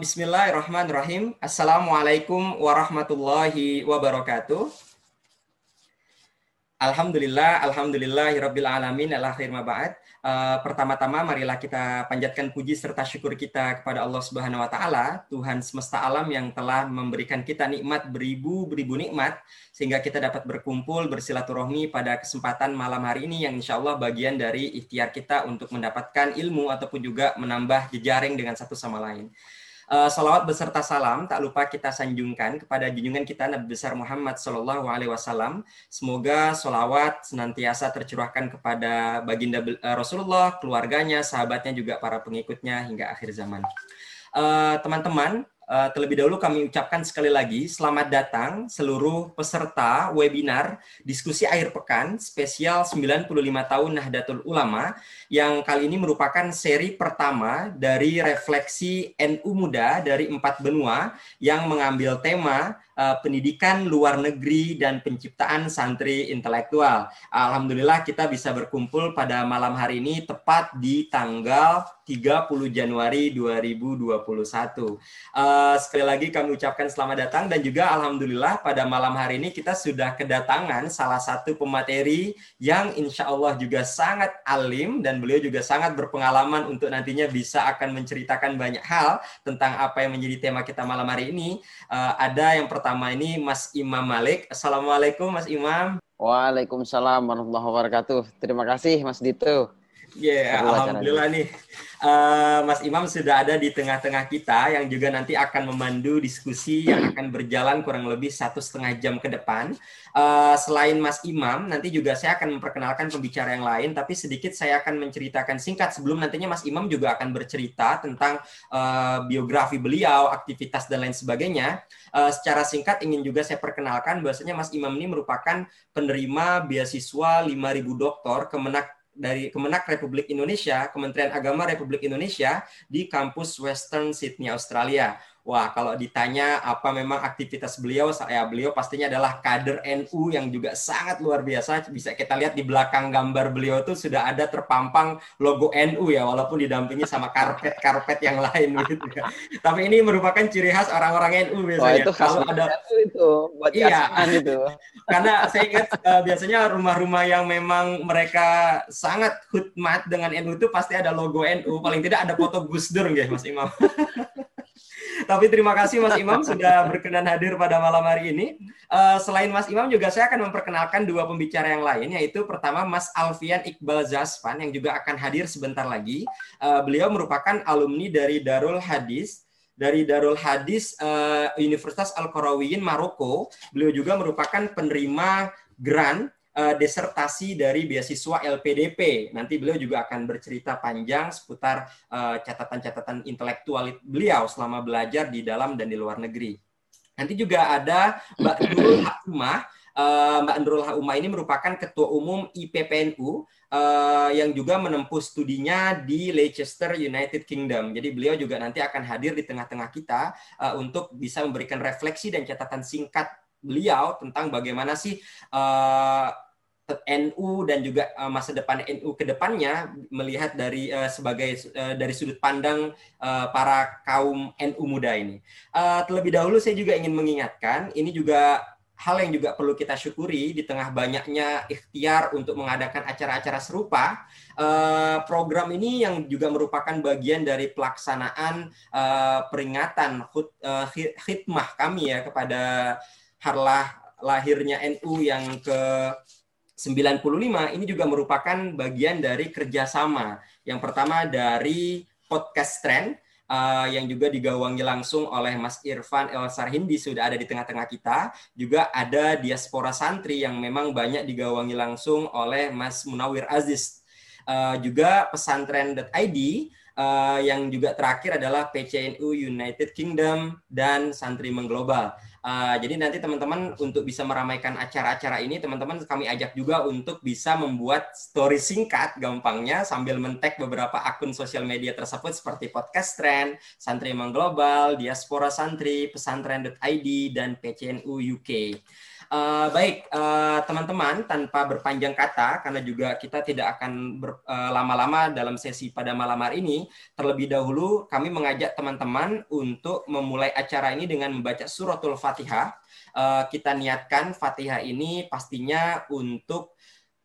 Bismillahirrahmanirrahim. Assalamualaikum warahmatullahi wabarakatuh. Alhamdulillah, alhamdulillahirabbil alamin. Alakhir ba'd. Uh, pertama-tama marilah kita panjatkan puji serta syukur kita kepada Allah Subhanahu wa taala, Tuhan semesta alam yang telah memberikan kita nikmat beribu-beribu nikmat sehingga kita dapat berkumpul bersilaturahmi pada kesempatan malam hari ini yang insya Allah bagian dari ikhtiar kita untuk mendapatkan ilmu ataupun juga menambah jejaring dengan satu sama lain. Uh, salawat beserta salam tak lupa kita sanjungkan kepada junjungan kita Nabi besar Muhammad Shallallahu Alaihi Wasallam. Semoga salawat senantiasa tercurahkan kepada baginda uh, Rasulullah, keluarganya, sahabatnya juga para pengikutnya hingga akhir zaman. Eh, teman-teman, uh, Uh, terlebih dahulu kami ucapkan sekali lagi selamat datang seluruh peserta webinar diskusi akhir pekan spesial 95 tahun Nahdlatul Ulama yang kali ini merupakan seri pertama dari refleksi NU Muda dari empat benua yang mengambil tema uh, pendidikan luar negeri dan penciptaan santri intelektual. Alhamdulillah kita bisa berkumpul pada malam hari ini tepat di tanggal 30 Januari 2021. Uh, sekali lagi kami ucapkan selamat datang dan juga alhamdulillah pada malam hari ini kita sudah kedatangan salah satu pemateri yang insya Allah juga sangat alim dan beliau juga sangat berpengalaman untuk nantinya bisa akan menceritakan banyak hal tentang apa yang menjadi tema kita malam hari ini. Uh, ada yang pertama pertama ini Mas Imam Malik. Assalamualaikum Mas Imam. Waalaikumsalam warahmatullahi wabarakatuh. Terima kasih Mas Dito. Ya, yeah, alhamdulillah nih. Uh, Mas Imam sudah ada di tengah-tengah kita yang juga nanti akan memandu diskusi yang akan berjalan kurang lebih satu setengah jam ke depan. Uh, selain Mas Imam, nanti juga saya akan memperkenalkan pembicara yang lain, tapi sedikit saya akan menceritakan singkat sebelum nantinya Mas Imam juga akan bercerita tentang uh, biografi beliau, aktivitas dan lain sebagainya. Uh, secara singkat ingin juga saya perkenalkan bahwasanya Mas Imam ini merupakan penerima beasiswa 5.000 doktor Kemenak dari Kemenak Republik Indonesia, Kementerian Agama Republik Indonesia di kampus Western Sydney, Australia. Wah, kalau ditanya apa memang aktivitas beliau, saya beliau pastinya adalah kader NU yang juga sangat luar biasa. Bisa kita lihat di belakang gambar beliau itu sudah ada terpampang logo NU ya, walaupun didampingi sama karpet-karpet yang lain gitu ya. Tapi ini merupakan ciri khas orang-orang NU biasanya. Wah, itu kalau ada itu buat iya, itu. Karena saya ingat uh, biasanya rumah-rumah yang memang mereka sangat khidmat dengan NU itu pasti ada logo NU, paling tidak ada foto Gus Dur nggih Mas Imam. Tapi terima kasih Mas Imam sudah berkenan hadir pada malam hari ini. Uh, selain Mas Imam juga saya akan memperkenalkan dua pembicara yang lain, yaitu pertama Mas Alfian Iqbal Zaspan yang juga akan hadir sebentar lagi. Uh, beliau merupakan alumni dari Darul Hadis dari Darul Hadis uh, Universitas Al Qarawiyin Maroko. Beliau juga merupakan penerima grant uh, desertasi dari beasiswa LPDP. Nanti beliau juga akan bercerita panjang seputar eh, catatan-catatan intelektual beliau selama belajar di dalam dan di luar negeri. Nanti juga ada Mbak Nurul Hakumah. Uh, Mbak Nurul Hakumah ini merupakan ketua umum IPPNU uh, yang juga menempuh studinya di Leicester United Kingdom. Jadi beliau juga nanti akan hadir di tengah-tengah kita uh, untuk bisa memberikan refleksi dan catatan singkat beliau tentang bagaimana sih uh, eh, NU dan juga uh, masa depan NU ke depannya melihat dari uh, sebagai uh, dari sudut pandang uh, para kaum NU muda ini. Uh, terlebih dahulu saya juga ingin mengingatkan ini juga hal yang juga perlu kita syukuri di tengah banyaknya ikhtiar untuk mengadakan acara-acara serupa. Program ini yang juga merupakan bagian dari pelaksanaan peringatan khut, khidmah kami ya kepada harlah lahirnya NU yang ke 95 ini juga merupakan bagian dari kerjasama. Yang pertama dari podcast trend uh, yang juga digawangi langsung oleh Mas Irfan El Sarhindi sudah ada di tengah-tengah kita. Juga ada diaspora santri yang memang banyak digawangi langsung oleh Mas Munawir Aziz. Uh, juga pesantren.id uh, yang juga terakhir adalah PCNU United Kingdom dan Santri Mengglobal. Uh, jadi nanti teman-teman untuk bisa meramaikan acara-acara ini, teman-teman kami ajak juga untuk bisa membuat story singkat gampangnya sambil mentek beberapa akun sosial media tersebut seperti Podcast Trend, Santri Mengglobal, Diaspora Santri, Pesantren.id, dan PCNU UK. Uh, baik, eh, teman-teman, tanpa berpanjang kata, karena juga kita tidak akan lama-lama uh, dalam sesi pada malam hari ini, terlebih dahulu kami mengajak teman-teman untuk memulai acara ini dengan membaca suratul Fatihah. Uh, kita niatkan Fatihah ini pastinya untuk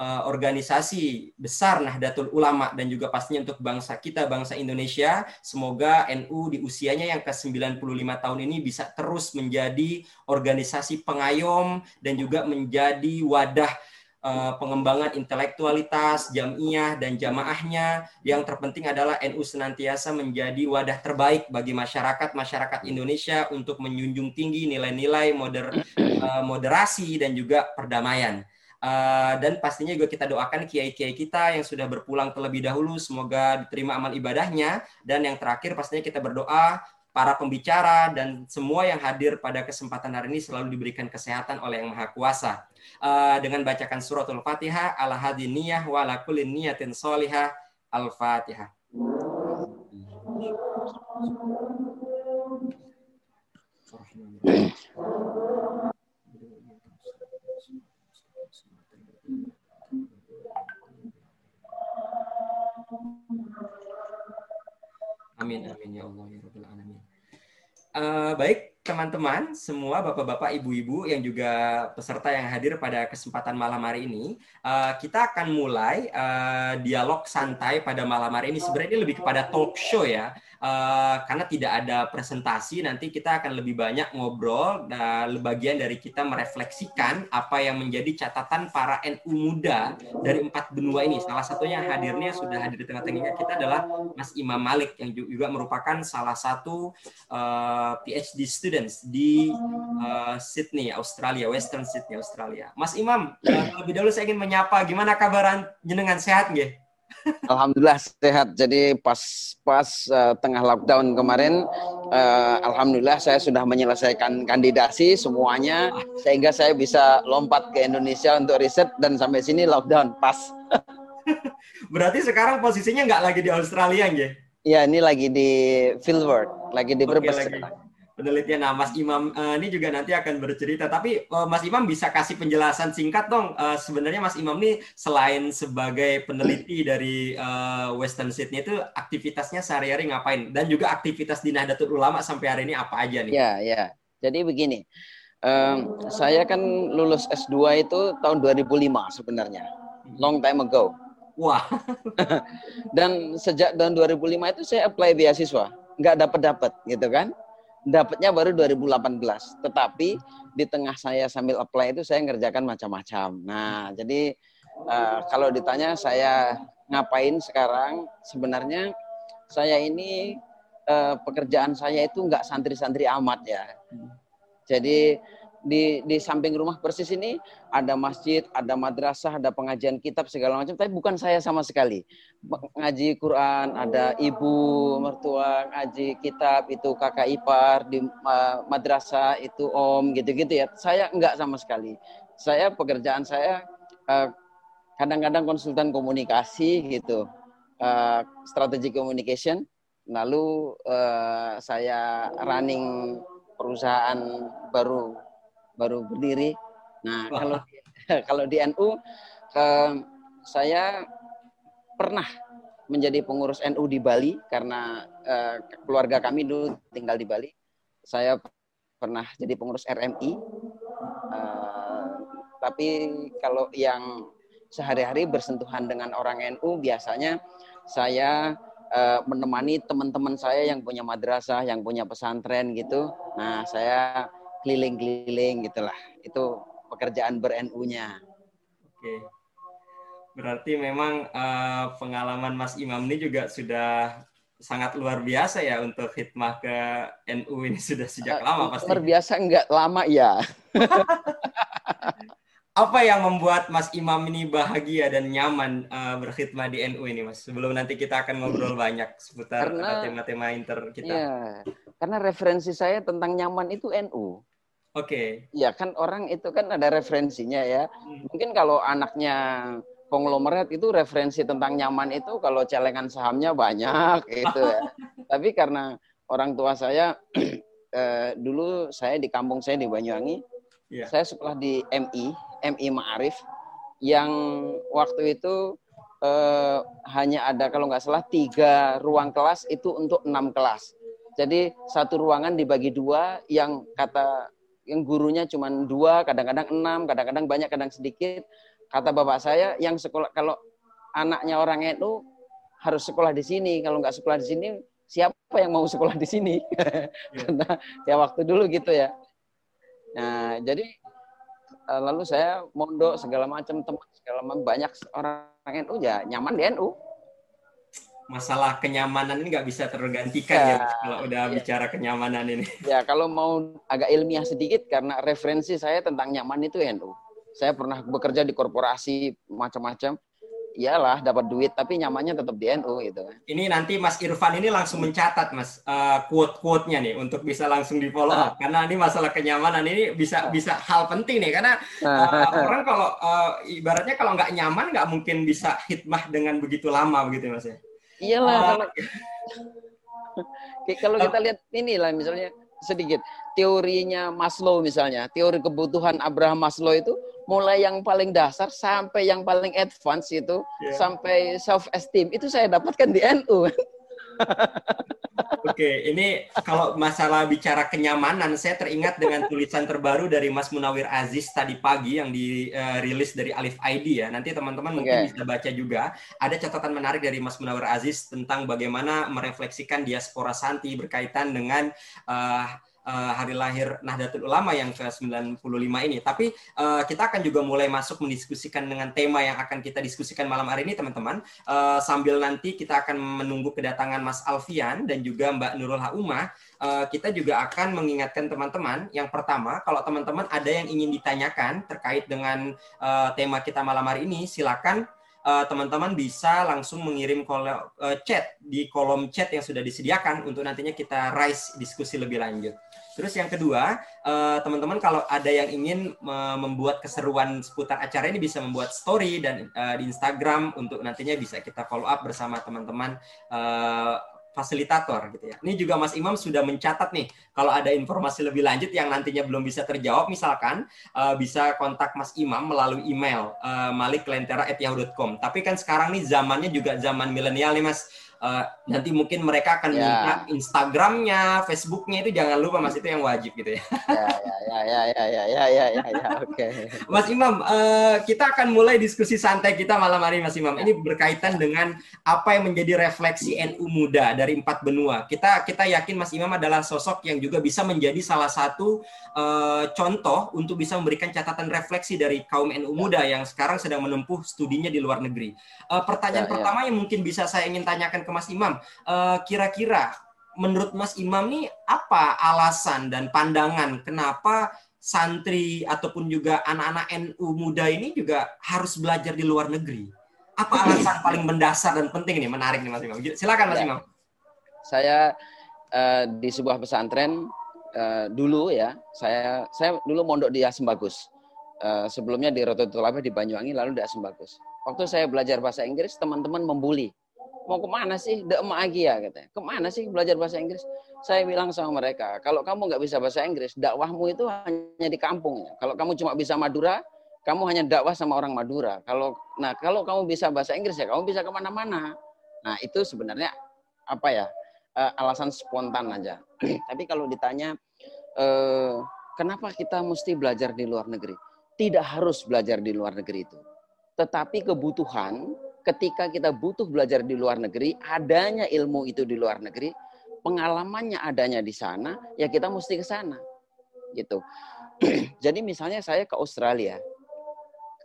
uh, organisasi besar Nahdlatul Ulama dan juga pastinya untuk bangsa kita, bangsa Indonesia. Semoga NU di usianya yang ke-95 tahun ini bisa terus menjadi organisasi pengayom dan juga menjadi wadah uh, pengembangan intelektualitas, jamiah dan jamaahnya. Yang terpenting adalah NU senantiasa menjadi wadah terbaik bagi masyarakat masyarakat Indonesia untuk menjunjung tinggi nilai-nilai moder, uh, moderasi dan juga perdamaian. Uh, dan pastinya juga kita doakan kiai-kiai kita yang sudah berpulang terlebih dahulu semoga diterima amal ibadahnya dan yang terakhir pastinya kita berdoa para pembicara dan semua yang hadir pada kesempatan hari ini selalu diberikan kesehatan oleh Yang Maha Kuasa. Uh, dengan bacakan suratul Fatihah, ala hadiniyah wa ala kulli niyatin solihah, al-Fatihah. Amin amin ya Allah ya Rabbal alamin. Uh, baik teman-teman semua bapak-bapak ibu-ibu yang juga peserta yang hadir pada kesempatan malam hari ini uh, kita akan mulai uh, dialog santai pada malam hari ini. Sebenarnya ini lebih kepada talk show ya. Uh, karena tidak ada presentasi nanti kita akan lebih banyak ngobrol dan bagian dari kita merefleksikan apa yang menjadi catatan para NU muda dari empat benua ini. Salah satunya hadirnya sudah hadir di tengah-tengah kita adalah Mas Imam Malik yang juga merupakan salah satu uh, PhD students di uh, Sydney Australia Western Sydney Australia Mas Imam uh, lebih dahulu saya ingin menyapa gimana kabaran jenengan sehat nggih Alhamdulillah sehat. Jadi pas pas uh, tengah lockdown kemarin, uh, alhamdulillah saya sudah menyelesaikan kandidasi semuanya sehingga saya bisa lompat ke Indonesia untuk riset dan sampai sini lockdown pas. Berarti sekarang posisinya nggak lagi di Australia, ya? Iya, ini lagi di fieldwork, lagi di Brebes sekarang penelitian. Nah, Mas Imam uh, ini juga nanti akan bercerita. Tapi uh, Mas Imam bisa kasih penjelasan singkat dong. Uh, sebenarnya Mas Imam ini selain sebagai peneliti dari uh, Western Sydney itu aktivitasnya sehari-hari ngapain? Dan juga aktivitas di Nahdlatul Ulama sampai hari ini apa aja nih? Ya, ya. Jadi begini. Um, saya kan lulus S2 itu tahun 2005 sebenarnya. Long time ago. Wah. Dan sejak tahun 2005 itu saya apply beasiswa, nggak dapat dapat gitu kan dapatnya baru 2018. Tetapi di tengah saya sambil apply itu saya ngerjakan macam-macam. Nah, jadi uh, kalau ditanya saya ngapain sekarang, sebenarnya saya ini uh, pekerjaan saya itu nggak santri-santri amat ya. Jadi di di samping rumah persis ini ada masjid, ada madrasah, ada pengajian kitab segala macam, tapi bukan saya sama sekali. Ngaji Quran, ada ibu mertua ngaji kitab itu kakak ipar di uh, madrasah itu om gitu-gitu ya. Saya enggak sama sekali. Saya pekerjaan saya kadang kadang-kadang konsultan komunikasi gitu, uh, strategi communication. Lalu uh, saya running perusahaan baru baru berdiri. Nah, kalau kalau di NU eh, saya pernah menjadi pengurus NU di Bali karena eh, keluarga kami dulu tinggal di Bali. Saya pernah jadi pengurus RMI. Eh, tapi kalau yang sehari-hari bersentuhan dengan orang NU biasanya saya uh, menemani teman-teman saya yang punya madrasah, yang punya pesantren gitu. Nah, saya keliling-keliling gitulah. Itu pekerjaan ber-NU-nya. Oke. Berarti memang uh, pengalaman Mas Imam ini juga sudah sangat luar biasa ya untuk hikmah ke NU ini sudah sejak uh, lama pasti. Luar biasa enggak lama ya. Apa yang membuat Mas Imam ini bahagia dan nyaman uh, berkhidmah di NU ini, Mas? Sebelum nanti kita akan ngobrol banyak seputar tema-tema inter kita. Iya, karena referensi saya tentang nyaman itu NU. Oke. Okay. Ya kan orang itu kan ada referensinya ya. Hmm. Mungkin kalau anaknya konglomerat itu referensi tentang nyaman itu kalau celengan sahamnya banyak gitu ya. Tapi karena orang tua saya eh, dulu saya di kampung saya di Banyuwangi Yeah. Saya sekolah di MI, MI Ma'arif, yang waktu itu eh, hanya ada kalau nggak salah tiga ruang kelas itu untuk enam kelas. Jadi satu ruangan dibagi dua, yang kata yang gurunya cuma dua, kadang-kadang enam, kadang-kadang banyak, kadang sedikit. Kata bapak saya, yang sekolah kalau anaknya orang NU harus sekolah di sini. Kalau nggak sekolah di sini, siapa yang mau sekolah di sini? Karena ya waktu dulu gitu ya. Nah, jadi eh, lalu saya mondok segala macam teman segala macam banyak orang NU ya nyaman di NU. Masalah kenyamanan ini nggak bisa tergantikan ya, ya kalau udah ya. bicara kenyamanan ini. Ya kalau mau agak ilmiah sedikit karena referensi saya tentang nyaman itu NU. Saya pernah bekerja di korporasi macam-macam iyalah dapat duit tapi nyamannya tetap di NU gitu kan. Ini nanti Mas Irfan ini langsung mencatat Mas uh, quote-quote-nya nih untuk bisa langsung di follow up karena ini masalah kenyamanan ini bisa bisa hal penting nih karena uh, orang kalau uh, ibaratnya kalau nggak nyaman nggak mungkin bisa hitmah dengan begitu lama begitu Mas ya. Iyalah uh, kalau kalau kita lihat ini lah misalnya sedikit teorinya Maslow misalnya, teori kebutuhan Abraham Maslow itu mulai yang paling dasar sampai yang paling advance itu yeah. sampai self esteem itu saya dapatkan di NU. Oke, ini kalau masalah bicara kenyamanan, saya teringat dengan tulisan terbaru dari Mas Munawir Aziz tadi pagi yang dirilis dari Alif ID ya. Nanti teman-teman okay. mungkin bisa baca juga. Ada catatan menarik dari Mas Munawir Aziz tentang bagaimana merefleksikan diaspora Santi berkaitan dengan uh, uh, hari lahir Nahdlatul Ulama yang ke-95 ini. Tapi uh, kita akan juga mulai masuk mendiskusikan dengan tema yang akan kita diskusikan malam hari ini teman-teman. Uh, sambil nanti kita akan menunggu kedatangan Mas Alfian dan juga Mbak Nurul Haumah. Uh, kita juga akan mengingatkan teman-teman yang pertama kalau teman-teman ada yang ingin ditanyakan terkait dengan uh, tema kita malam hari ini silakan teman-teman uh, bisa langsung mengirim kol- uh, chat di kolom chat yang sudah disediakan untuk nantinya kita raise diskusi lebih lanjut. Terus yang kedua, eh, teman-teman kalau ada yang ingin membuat keseruan seputar acara ini bisa membuat story dan eh, di Instagram untuk nantinya bisa kita follow up bersama teman-teman eh, fasilitator gitu ya. Ini juga Mas Imam sudah mencatat nih kalau ada informasi lebih lanjut yang nantinya belum bisa terjawab misalkan bisa kontak Mas Imam melalui email uh, maliklentera@yahoo.com. Tapi kan sekarang nih zamannya juga zaman milenial nih Mas uh, nanti mungkin mereka akan ya. minta Instagramnya, Facebooknya itu jangan lupa mas itu yang wajib gitu ya. Ya ya ya ya ya ya ya ya, ya oke. Okay. Mas Imam, uh, kita akan mulai diskusi santai kita malam hari Mas Imam. Ini berkaitan dengan apa yang menjadi refleksi NU muda dari empat benua. Kita kita yakin Mas Imam adalah sosok yang juga bisa menjadi salah satu uh, contoh untuk bisa memberikan catatan refleksi dari kaum NU muda yang sekarang sedang menempuh studinya di luar negeri. Uh, pertanyaan ya, ya. pertama yang mungkin bisa saya ingin tanyakan ke Mas Imam. Eh, kira-kira menurut Mas Imam nih apa alasan dan pandangan kenapa santri ataupun juga anak-anak NU muda ini juga harus belajar di luar negeri? Apa alasan paling mendasar dan penting nih menarik nih Mas Imam? Silakan Mas ya. Imam. Saya uh, di sebuah pesantren uh, dulu ya, saya saya dulu mondok di Asem Bagus. Uh, sebelumnya di Rototul di Banyuwangi lalu di Asem Bagus. Waktu saya belajar bahasa Inggris, teman-teman membuli mau ke mana sih? Dek lagi ya katanya. Ke mana sih belajar bahasa Inggris? Saya bilang sama mereka, kalau kamu nggak bisa bahasa Inggris, dakwahmu itu hanya di kampung. Kalau kamu cuma bisa Madura, kamu hanya dakwah sama orang Madura. Kalau nah kalau kamu bisa bahasa Inggris ya kamu bisa ke mana-mana. Nah itu sebenarnya apa ya uh, alasan spontan aja. Tapi kalau ditanya uh, kenapa kita mesti belajar di luar negeri? Tidak harus belajar di luar negeri itu. Tetapi kebutuhan ketika kita butuh belajar di luar negeri, adanya ilmu itu di luar negeri, pengalamannya adanya di sana, ya kita mesti ke sana. Gitu. Jadi misalnya saya ke Australia.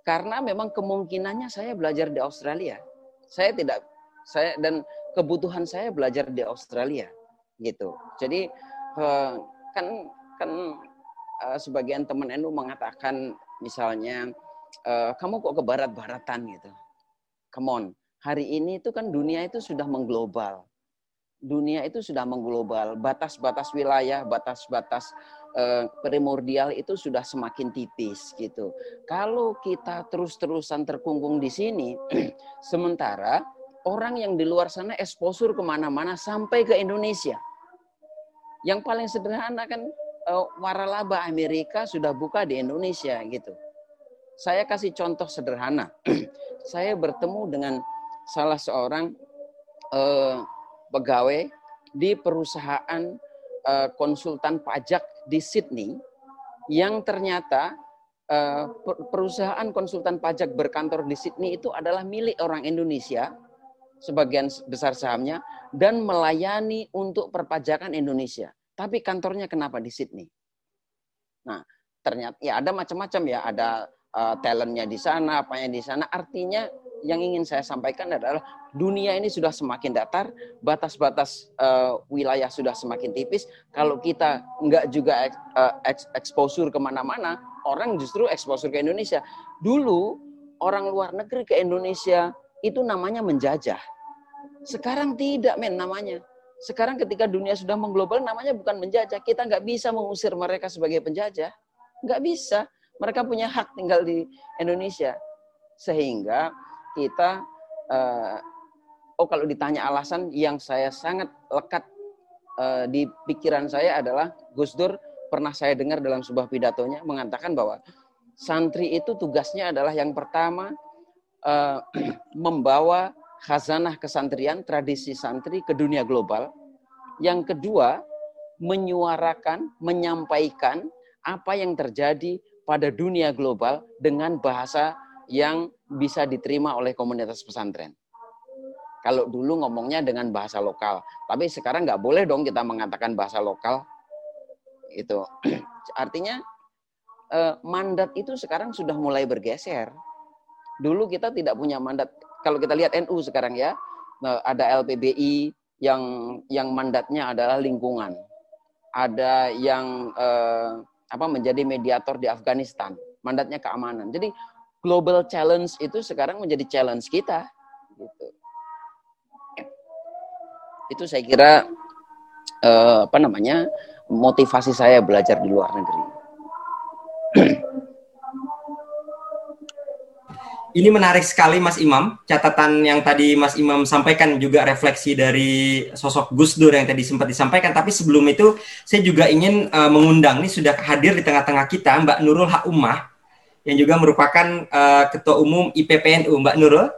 Karena memang kemungkinannya saya belajar di Australia. Saya tidak saya dan kebutuhan saya belajar di Australia gitu. Jadi eh, kan kan eh, sebagian teman NU mengatakan misalnya eh, kamu kok ke barat-baratan gitu come on. Hari ini itu kan dunia itu sudah mengglobal. Dunia itu sudah mengglobal. Batas-batas wilayah, batas-batas eh, primordial itu sudah semakin tipis gitu. Kalau kita terus-terusan terkungkung di sini, sementara orang yang di luar sana eksposur ke mana-mana sampai ke Indonesia. Yang paling sederhana kan uh, waralaba Amerika sudah buka di Indonesia gitu. Saya kasih contoh sederhana. saya bertemu dengan salah seorang uh, pegawai di perusahaan uh, konsultan pajak di Sydney yang ternyata uh, perusahaan konsultan pajak berkantor di Sydney itu adalah milik orang Indonesia sebagian besar sahamnya dan melayani untuk perpajakan Indonesia. Tapi kantornya kenapa di Sydney? Nah, ternyata ya ada macam-macam ya, ada uh, talentnya di sana, apanya di sana. Artinya yang ingin saya sampaikan adalah dunia ini sudah semakin datar, batas-batas uh, wilayah sudah semakin tipis. Kalau kita nggak juga uh, eksposur ke mana-mana, orang justru eksposur ke Indonesia. Dulu orang luar negeri ke Indonesia itu namanya menjajah. Sekarang tidak men namanya. Sekarang ketika dunia sudah mengglobal namanya bukan menjajah. Kita nggak bisa mengusir mereka sebagai penjajah. Nggak bisa. Mereka punya hak tinggal di Indonesia. Sehingga kita, uh, oh kalau ditanya alasan yang saya sangat lekat uh, di pikiran saya adalah Gus Dur pernah saya dengar dalam sebuah pidatonya mengatakan bahwa santri itu tugasnya adalah yang pertama uh, membawa khazanah kesantrian, tradisi santri ke dunia global. Yang kedua, menyuarakan, menyampaikan apa yang terjadi pada dunia global dengan bahasa yang bisa diterima oleh komunitas pesantren. Kalau dulu ngomongnya dengan bahasa lokal, tapi sekarang nggak boleh dong kita mengatakan bahasa lokal. Itu artinya eh, mandat itu sekarang sudah mulai bergeser. Dulu kita tidak punya mandat kalau kita lihat NU sekarang ya, eh, ada LPBI yang yang mandatnya adalah lingkungan. Ada yang eh, apa menjadi mediator di Afghanistan, mandatnya keamanan. Jadi global challenge itu sekarang menjadi challenge kita gitu. Itu saya kira eh, apa namanya? motivasi saya belajar di luar negeri. Ini menarik sekali Mas Imam. Catatan yang tadi Mas Imam sampaikan juga refleksi dari sosok Gus Dur yang tadi sempat disampaikan. Tapi sebelum itu saya juga ingin uh, mengundang nih sudah hadir di tengah-tengah kita Mbak Nurul Hak Ummah yang juga merupakan uh, Ketua Umum IPPNU. Mbak Nurul.